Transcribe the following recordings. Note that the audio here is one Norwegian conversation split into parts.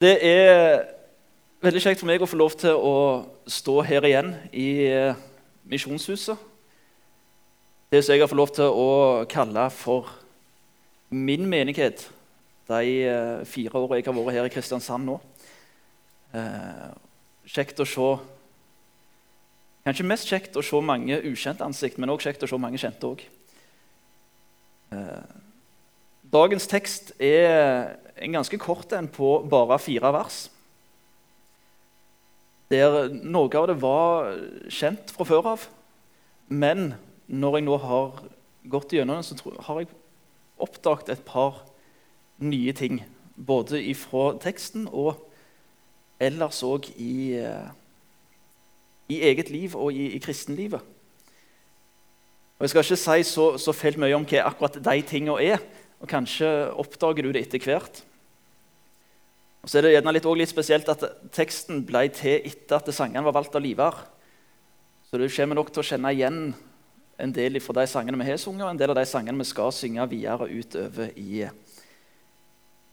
Det er veldig kjekt for meg å få lov til å stå her igjen i eh, Misjonshuset. Det som jeg har fått lov til å kalle for min menighet de eh, fire årene jeg har vært her i Kristiansand nå. Eh, kjekt å se Kanskje mest kjekt å se mange ukjente ansikt, men også kjekt å se mange kjente òg. Dagens tekst er en ganske kort en på bare fire vers. Der noe av det var kjent fra før av. Men når jeg nå har gått gjennom den, så har jeg oppdaget et par nye ting. Både ifra teksten og ellers òg i, eh, i, eget liv og i, i kristenlivet. Og Jeg skal ikke si så, så fælt mye om hva akkurat de tingene er. og Kanskje oppdager du det etter hvert. Og så er det gjerne litt, litt spesielt at Teksten ble til etter at sangene var valgt av Livar. Så du kommer nok til å kjenne igjen en del fra de sangene vi har sunget, og en del av de sangene vi skal synge videre utover i,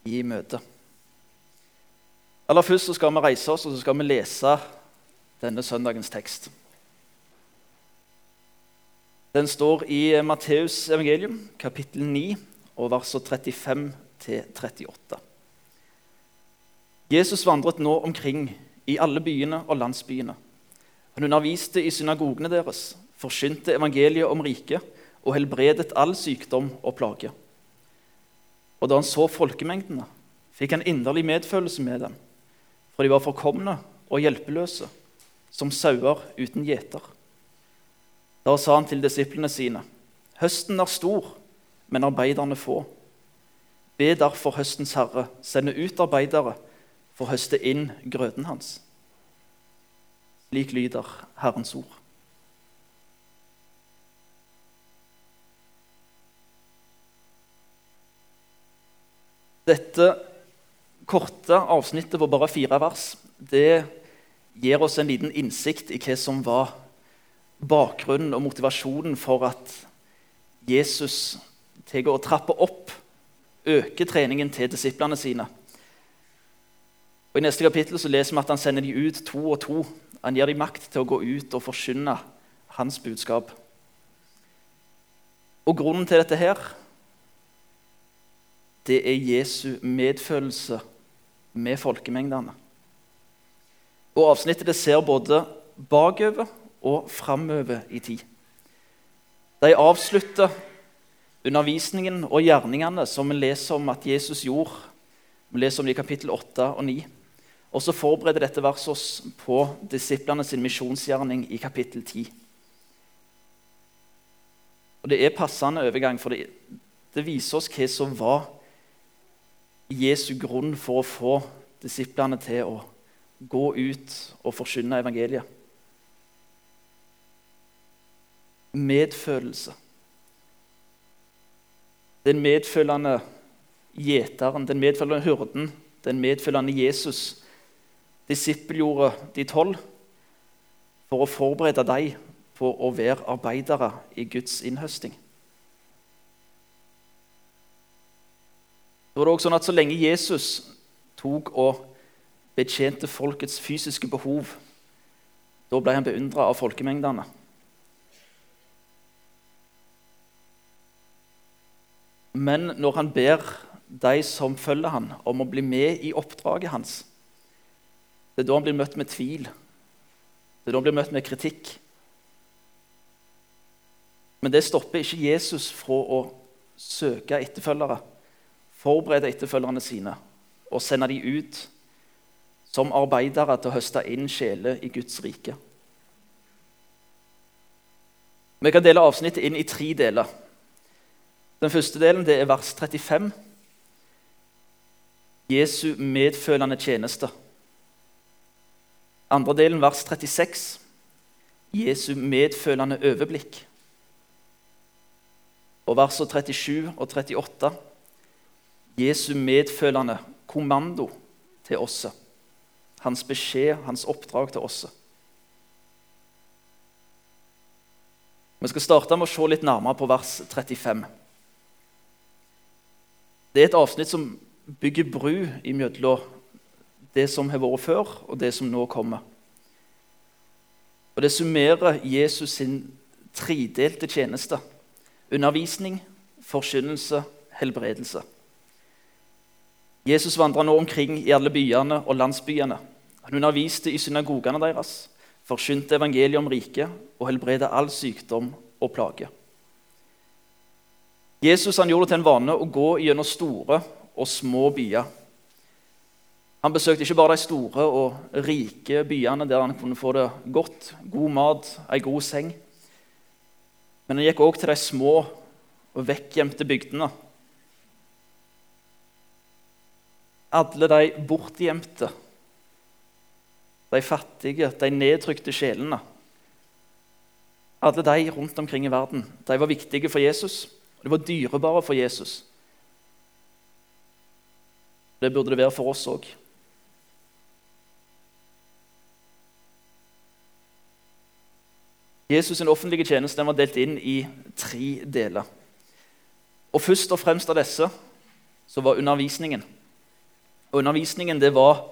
i møtet. Aller først så skal vi reise oss og så skal vi lese denne søndagens tekst. Den står i Matteus evangelium, kapittel 9, og versene 35 38. Jesus vandret nå omkring i alle byene og landsbyene. Han underviste i synagogene deres, forsynte evangeliet om riket og helbredet all sykdom og plage. Og da han så folkemengdene, fikk han inderlig medfølelse med dem, for de var forkomne og hjelpeløse, som sauer uten gjeter. Da sa han til disiplene sine.: Høsten er stor, men arbeiderne få. Be derfor høstens herre sende ut arbeidere for å høste inn grøten hans. Slik lyder Herrens ord. Dette korte avsnittet på bare fire vers det gir oss en liten innsikt i hva som var bakgrunnen og motivasjonen for at Jesus tar og trapper opp, øker treningen til disiplene sine. Og I neste kapittel så leser vi at han sender de ut to og to. Han gir dem makt til å gå ut og forkynne hans budskap. Og Grunnen til dette her, det er Jesu medfølelse med folkemengdene. Og Avsnittet det ser både bakover og framover i tid. De avslutter undervisningen og gjerningene som vi leser om at Jesus gjorde. Vi leser om det i kapittel 8 og 9. Og så forbereder dette verset oss på disiplene sin misjonsgjerning i kapittel 10. Og Det er passende overgang, for det, det viser oss hva som var Jesu grunn for å få disiplene til å gå ut og forkynne evangeliet. Medfølelse. Den medfølgende gjeteren, den medfølgende hyrden, den medfølgende Jesus disippelgjorde de tolv for å forberede dem på å være arbeidere i Guds innhøsting. Det var også sånn at Så lenge Jesus tok og betjente folkets fysiske behov, da ble han beundra av folkemengdene. Men når han ber de som følger han om å bli med i oppdraget hans, det er da han blir møtt med tvil. Det er da han blir møtt med kritikk. Men det stopper ikke Jesus fra å søke etterfølgere, forberede etterfølgerne sine og sende dem ut som arbeidere til å høste inn sjeler i Guds rike. Vi kan dele avsnittet inn i tre deler. Den første delen det er vers 35. Jesu medfølende tjeneste. Andre delen, vers 36. Jesu medfølende overblikk. Og versene 37 og 38. Jesu medfølende kommando til oss. Hans beskjed, hans oppdrag til oss. Vi skal starte med å se litt nærmere på vers 35. Det er et avsnitt som bygger bru imellom det som har vært før, og det som nå kommer. Og Det summerer Jesus sin tredelte tjeneste. Undervisning, forkynnelse, helbredelse. Jesus vandra nå omkring i alle byene og landsbyene. Han underviste i synagogene deres, forkynte evangeliet om riket og helbreda all sykdom og plage. Jesus han gjorde det til en vane å gå gjennom store og små byer. Han besøkte ikke bare de store og rike byene der han kunne få det godt, god mat, ei god seng. Men han gikk òg til de små og vekkgjemte bygdene. Alle de bortgjemte, de fattige, de nedtrykte sjelene. Alle de rundt omkring i verden de var viktige for Jesus. De var dyrebare for Jesus. Det burde det være for oss òg. Jesus' sin offentlige tjeneste var delt inn i tre deler. Og Først og fremst av disse så var undervisningen. Og Undervisningen det var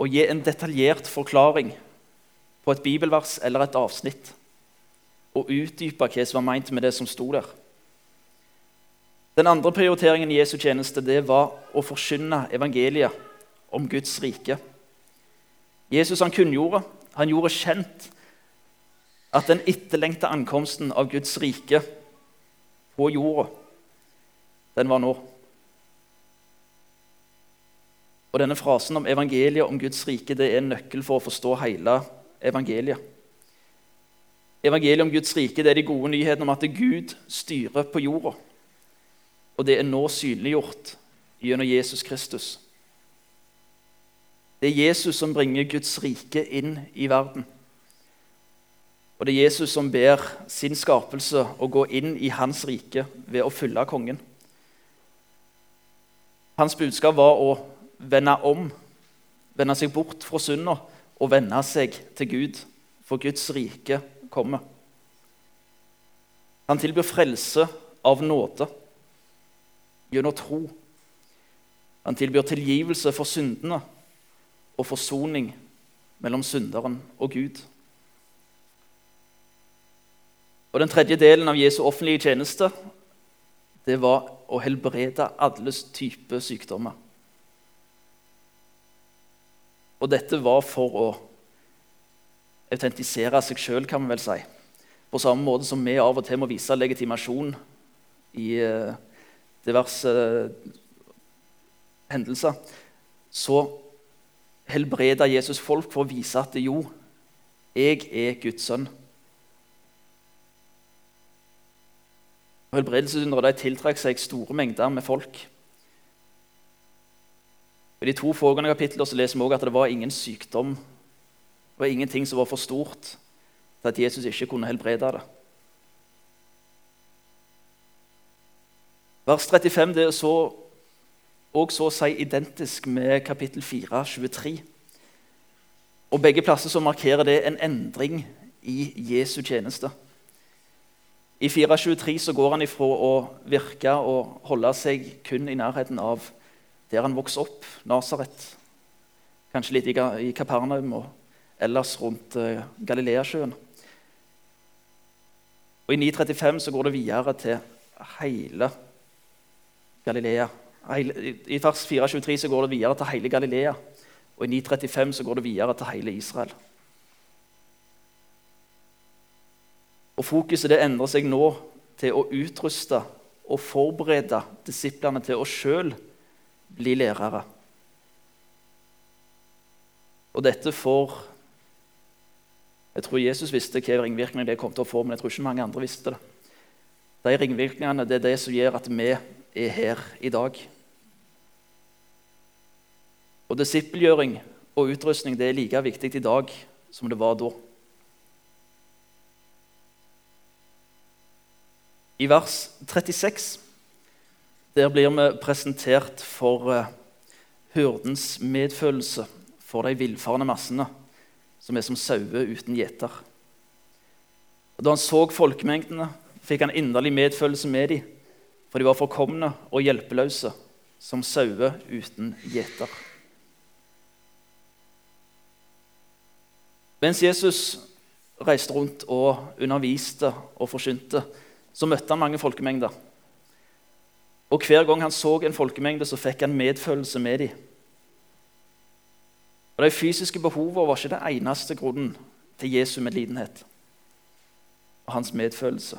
å gi en detaljert forklaring på et bibelvers eller et avsnitt og utdype hva som var meint med det som sto der. Den andre prioriteringen i Jesu tjeneste det var å forkynne evangeliet om Guds rike. Jesus han kunngjorde, han gjorde kjent at den etterlengta ankomsten av Guds rike på jorda, den var nå. Og Denne frasen om evangeliet om Guds rike det er en nøkkel for å forstå hele evangeliet. Evangeliet om Guds rike det er de gode nyhetene om at Gud styrer på jorda. Og det er nå synliggjort gjennom Jesus Kristus. Det er Jesus som bringer Guds rike inn i verden. Og det er Jesus som ber sin skapelse å gå inn i hans rike ved å følge kongen. Hans budskap var å vende om, vende seg bort fra synda og vende seg til Gud, for Guds rike kommer. Han tilbyr frelse av nåde gjennom tro. Han tilbyr tilgivelse for syndene og forsoning mellom synderen og Gud. Og Den tredje delen av Jesu offentlige tjeneste det var å helbrede alles type sykdommer. Og dette var for å autentisere seg sjøl, kan vi vel si. På samme måte som vi av og til må vise legitimasjon i uh, diverse uh, hendelser, så helbreda Jesus folk for å vise at jo, jeg er Guds sønn. Helbredelsesundere tiltrakk seg store mengder med folk. I de to foregående kapitlene leser vi også at det var ingen sykdom det var ingenting som var for stort til at Jesus ikke kunne helbrede det. Vers 35 det er så, også så å si identisk med kapittel 4, 23. Og Begge plasser så markerer det en endring i Jesu tjeneste. I 4.23 så går han ifra å virke og holde seg kun i nærheten av der han vokste opp, Nasaret, kanskje litt i Kapernaum og ellers rundt eh, Galileasjøen. Og I 935 så går det videre til hele Galilea. I vers 423 så går det videre til hele Galilea. Og i 935 så går det videre til hele Israel. Og Fokuset det endrer seg nå til å utruste og forberede disiplene til å sjøl bli lærere. Og dette får jeg tror Jesus visste hvilke ringvirkninger det kom til å få, men jeg tror ikke mange andre visste det. De ringvirkningene det er det som gjør at vi er her i dag. Og Disippelgjøring og utrustning det er like viktig i dag som det var da. i vers 36. Der blir vi presentert for eh, hyrdens medfølelse for de villfarne massene, som er som sauer uten gjeter. Da han så folkemengdene, fikk han inderlig medfølelse med dem, for de var forkomne og hjelpeløse, som sauer uten gjeter. Mens Jesus reiste rundt og underviste og forkynte, så møtte han mange folkemengder. Og Hver gang han så en folkemengde, så fikk han medfølelse med dem. Og De fysiske behovene var ikke det eneste grunnen til Jesu medlidenhet og hans medfølelse.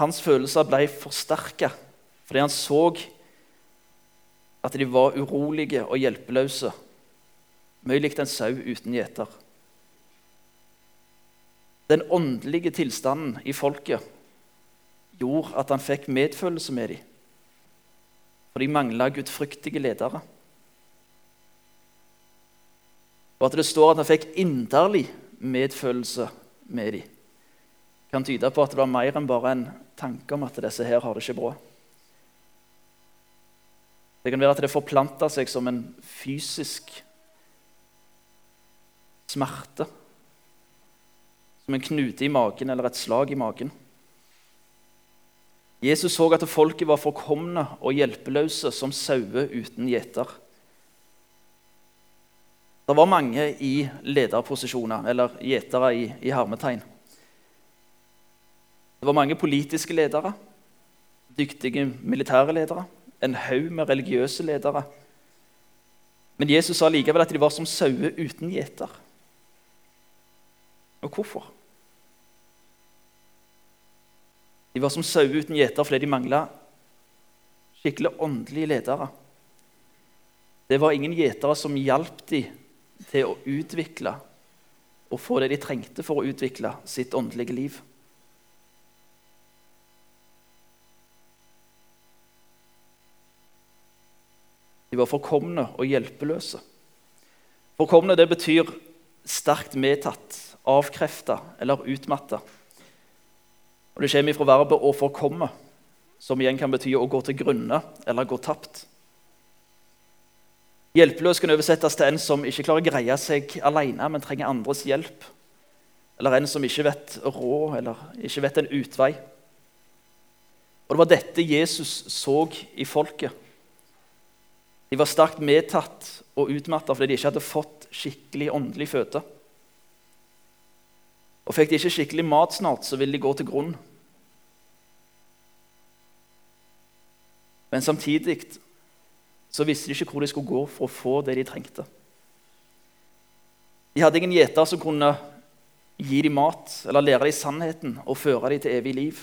Hans følelser ble forsterka fordi han så at de var urolige og hjelpeløse, mye likt en sau uten gjeter. Den åndelige tilstanden i folket gjorde at han fikk medfølelse med dem, for de mangla gudfryktige ledere. Og at det står at han fikk inderlig medfølelse med dem, kan tyde på at det var mer enn bare en tanke om at disse her har det ikke bra. Det kan være at det forplanta seg som en fysisk smerte. Som en knute i magen eller et slag i magen. Jesus så at folket var forkomne og hjelpeløse som sauer uten gjeter. Det var mange i lederposisjoner, eller gjetere i, i hermetegn. Det var mange politiske ledere, dyktige militære ledere, en haug med religiøse ledere. Men Jesus sa likevel at de var som sauer uten gjeter. Og hvorfor? De var som sauer uten gjeter fordi de mangla skikkelig åndelige ledere. Det var ingen gjetere som hjalp dem til å utvikle og få det de trengte for å utvikle sitt åndelige liv. De var forkomne og hjelpeløse. Forkomne det betyr sterkt medtatt, avkrefta eller utmatta. Og Det kommer fra verbet 'å forkomme', som igjen kan bety å gå til grunne eller gå tapt. Hjelpeløs kan oversettes til en som ikke klarer å greie seg alene, men trenger andres hjelp. Eller en som ikke vet råd, eller ikke vet en utvei. Og Det var dette Jesus så i folket. De var sterkt medtatt og utmatta fordi de ikke hadde fått skikkelig åndelig føde. Og Fikk de ikke skikkelig mat snart, så ville de gå til grunn. Men samtidig så visste de ikke hvor de skulle gå for å få det de trengte. De hadde ingen gjeter som kunne gi dem mat eller lære dem sannheten og føre dem til evig liv.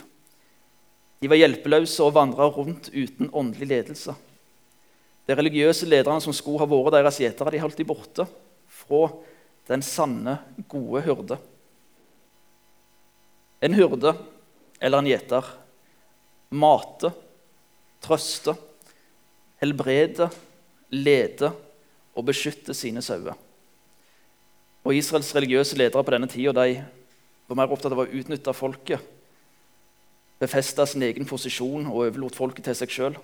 De var hjelpeløse og vandra rundt uten åndelig ledelse. De religiøse lederne som skulle ha vært deres gjetere, de holdt de borte fra den sanne, gode hyrde. En hyrde eller en gjeter mate, trøste, helbrede, lede og beskytte sine sauer. Og Israels religiøse ledere på denne tida var mer opptatt av å utnytte folket, befeste sin egen posisjon og overlot folket til seg sjøl.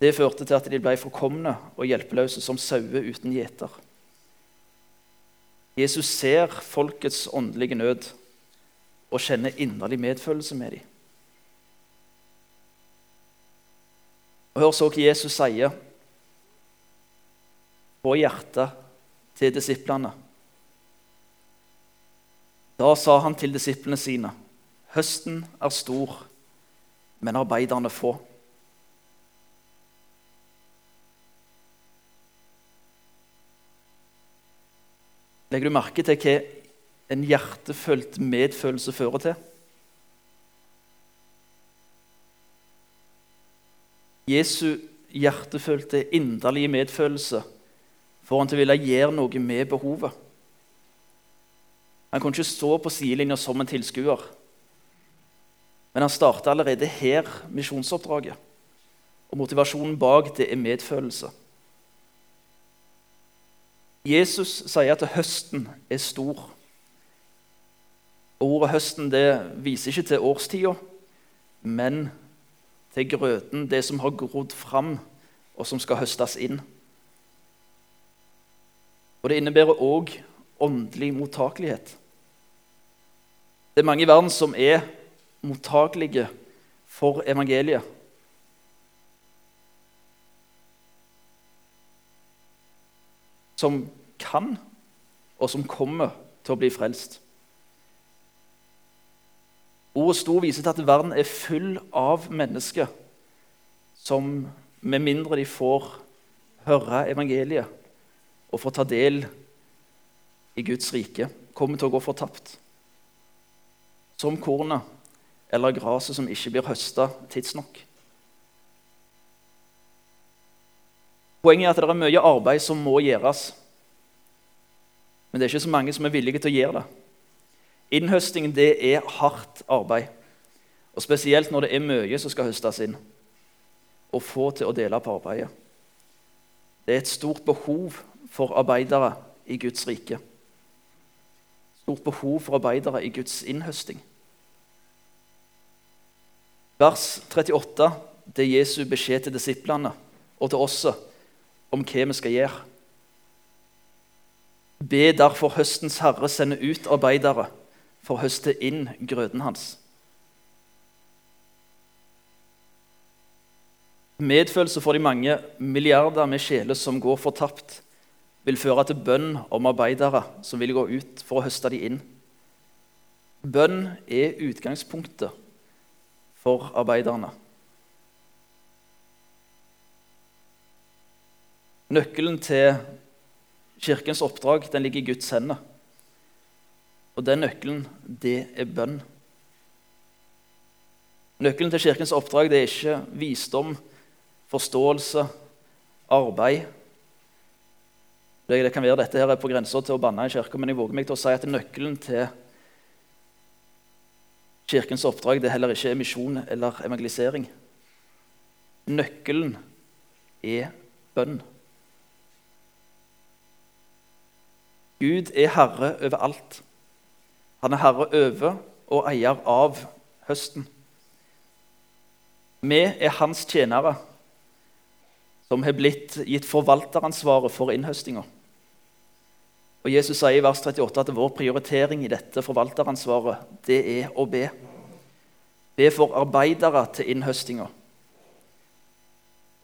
Det førte til at de ble forkomne og hjelpeløse som sauer uten gjeter. Jesus ser folkets åndelige nød og kjenner inderlig medfølelse med dem. Og Hør så hva Jesus sier på hjertet til disiplene. Da sa han til disiplene sine.: Høsten er stor, men arbeiderne få. Legger du merke til hva en hjertefølt medfølelse fører til? Jesu hjertefølte, inderlige medfølelse får han til å ville gjøre noe med behovet. Han kunne ikke stå på sidelinja som en tilskuer, men han starta allerede her misjonsoppdraget. Og motivasjonen bak det er medfølelse. Jesus sier at høsten er stor. Ordet 'høsten' det viser ikke til årstida, men til grøten, det som har grodd fram, og som skal høstes inn. Og Det innebærer òg åndelig mottakelighet. Det er mange i verden som er mottakelige for evangeliet. Som kan, og som kommer til å bli frelst. Ordet stor viser til at verden er full av mennesker som med mindre de får høre evangeliet og får ta del i Guds rike, kommer til å gå fortapt. Som kornet eller gresset som ikke blir høsta tidsnok. Poenget er at det er mye arbeid som må gjøres. Men det er ikke så mange som er villige til å gjøre det. Innhøsting det er hardt arbeid. Og Spesielt når det er mye som skal høstes inn. Og få til å dele på arbeidet. Det er et stort behov for arbeidere i Guds rike. Stort behov for arbeidere i Guds innhøsting. Vers 38 det er Jesu beskjed til disiplene og til oss om hva vi skal gjøre. Be derfor høstens herre sende ut arbeidere for å høste inn grøden hans. Medfølelse for de mange milliarder med sjeler som går fortapt, vil føre til bønn om arbeidere som vil gå ut for å høste de inn. Bønn er utgangspunktet for arbeiderne. Nøkkelen til kirkens oppdrag ligger i Guds hender. Og den nøkkelen, det er bønn. Nøkkelen til kirkens oppdrag det er ikke visdom, forståelse, arbeid. Det kan være dette her er på grensa til å banne i kirka, men jeg våger meg til å si at nøkkelen til kirkens oppdrag det er heller ikke misjon eller evangelisering. Nøkkelen er bønn. Gud er herre over alt. Han er herre over og eier av høsten. Vi er hans tjenere, som har blitt gitt forvalteransvaret for innhøstinga. Og Jesus sier i vers 38 at vår prioritering i dette forvalteransvaret det er å be. Be for arbeidere til innhøstinga.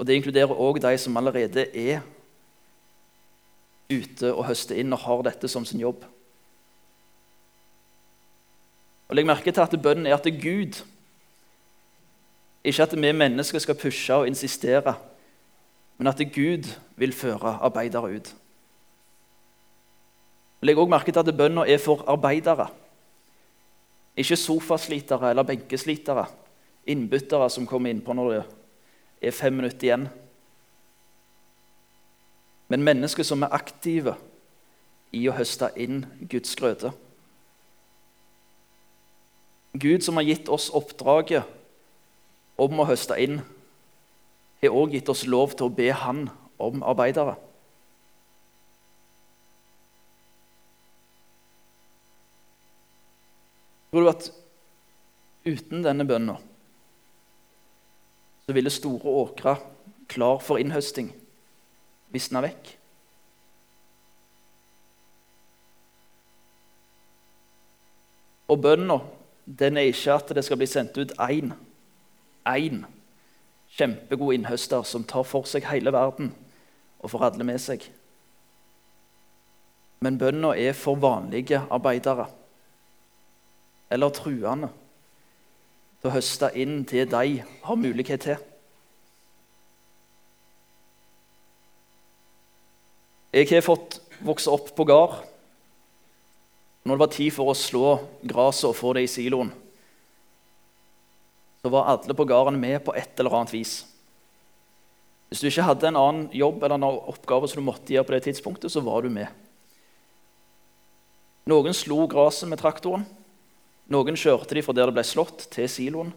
Og Det inkluderer òg de som allerede er ute og høster inn og har dette som sin jobb. Og Legg merke til at bønnen er at det er Gud, ikke at vi mennesker skal pushe og insistere, men at Gud vil føre arbeidere ut. Legg også merke til at bønna er for arbeidere. Ikke sofaslitere eller benkeslitere, innbyttere som kommer innpå når det er fem minutter igjen men mennesker som er aktive i å høste inn Guds grøde. Gud som har gitt oss oppdraget om å høste inn, har også gitt oss lov til å be Han om arbeidere. Tror du at uten denne bønna så ville store åkre klar for innhøsting visna vekk. Og bønna den er ikke at det skal bli sendt ut én, én kjempegod innhøster som tar for seg hele verden og får alle med seg. Men bønna er for vanlige arbeidere eller truende til å høste inn det de har mulighet til. Jeg har fått vokse opp på gard. Når det var tid for å slå gresset og få det i siloen, så var alle på gården med på et eller annet vis. Hvis du ikke hadde en annen jobb eller en oppgave som du måtte gjøre på det tidspunktet, så var du med. Noen slo gresset med traktoren. Noen kjørte de fra der det ble slått, til siloen.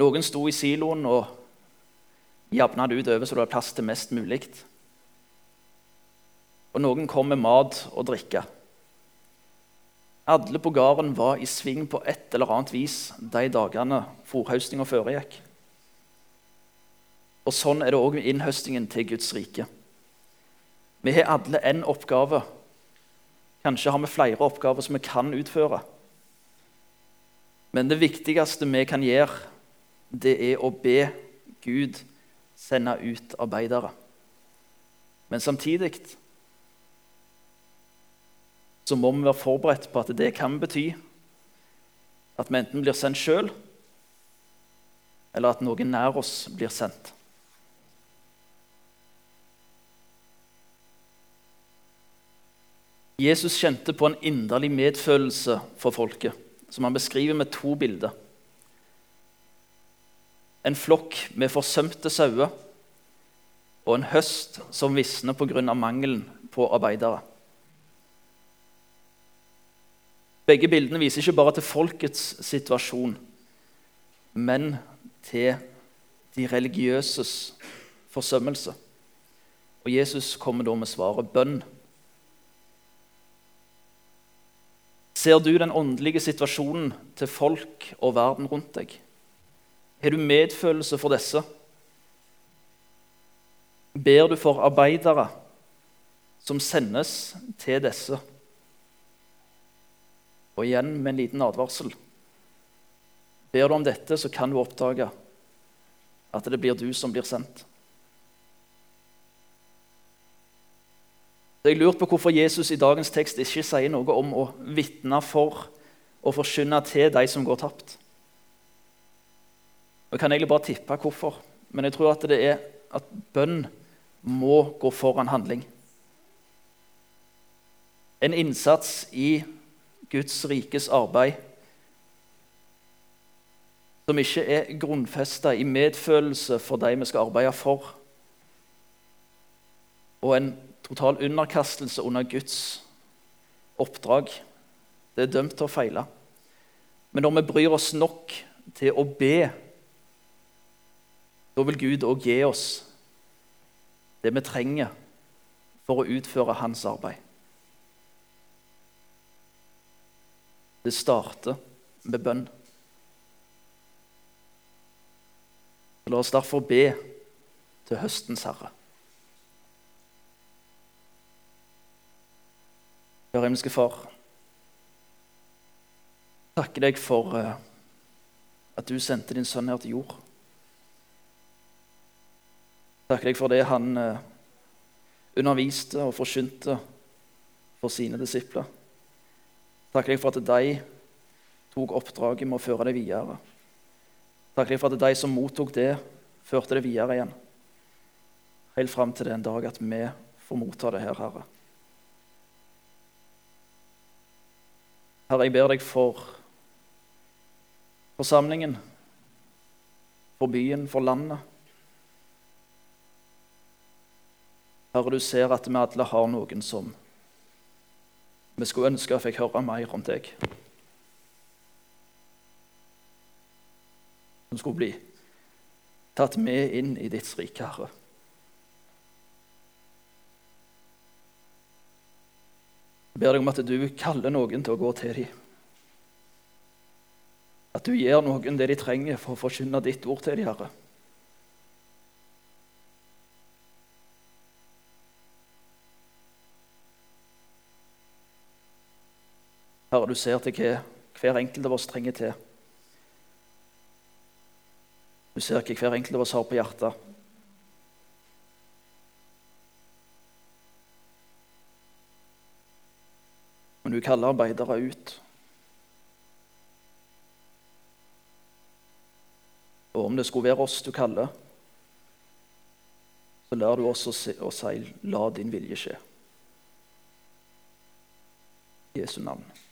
Noen sto i siloen og jevna det utover så det var plass til mest mulig og noen kom med mat og drikke. Alle på gården var i sving på et eller annet vis de dagene fòrhøstinga foregikk. Og Sånn er det òg med innhøstingen til Guds rike. Vi har alle én oppgave. Kanskje har vi flere oppgaver som vi kan utføre. Men det viktigste vi kan gjøre, det er å be Gud sende ut arbeidere. Men samtidig så må vi være forberedt på at det kan bety at vi enten blir sendt sjøl, eller at noen nær oss blir sendt. Jesus kjente på en inderlig medfølelse for folket, som han beskriver med to bilder. En flokk med forsømte sauer og en høst som visner pga. mangelen på arbeidere. Begge bildene viser ikke bare til folkets situasjon, men til de religiøses forsømmelse. Og Jesus kommer da med svaret bønn. Ser du den åndelige situasjonen til folk og verden rundt deg? Har du medfølelse for disse? Ber du for arbeidere som sendes til disse? Og igjen med en liten advarsel. Ber du om dette, så kan du oppdage at det blir du som blir sendt. Så Jeg lurte på hvorfor Jesus i dagens tekst ikke sier noe om å vitne for og forkynne til de som går tapt. Jeg kan egentlig bare tippe hvorfor, men jeg tror at det er at bønn må gå foran handling. En innsats i Guds rikes arbeid som ikke er grunnfesta i medfølelse for de vi skal arbeide for, og en total underkastelse under Guds oppdrag, det er dømt til å feile. Men når vi bryr oss nok til å be, da vil Gud òg gi oss det vi trenger for å utføre hans arbeid. Det starter med bønn. La oss derfor be til høstens herre. Kjære himmelske Far. Takker deg for eh, at du sendte din sønn her til jord. Takker deg for det han eh, underviste og forkynte for sine disipler. Takker deg for at de tok oppdraget med å føre det videre. Takker deg for at de som mottok det, førte det videre igjen. Helt fram til den dag at vi får motta det her, Herre. Herre, jeg ber deg for forsamlingen, for byen, for landet. Herre, du ser at vi alle har noen som vi skulle ønske jeg fikk høre mer om deg. Som skulle bli tatt med inn i ditt rike, Herre. Jeg ber deg om at du kaller noen til å gå til dem. At du gir noen det de trenger for å forkynne ditt ord til dem, Herre. Herre, du ser til hva hver enkelt av oss trenger til. Du ser hva hver enkelt av oss har på hjertet. Men du kaller arbeidere ut. Og om det skulle være oss du kaller, så lærer du oss å si 'la din vilje skje'. I Jesu navn.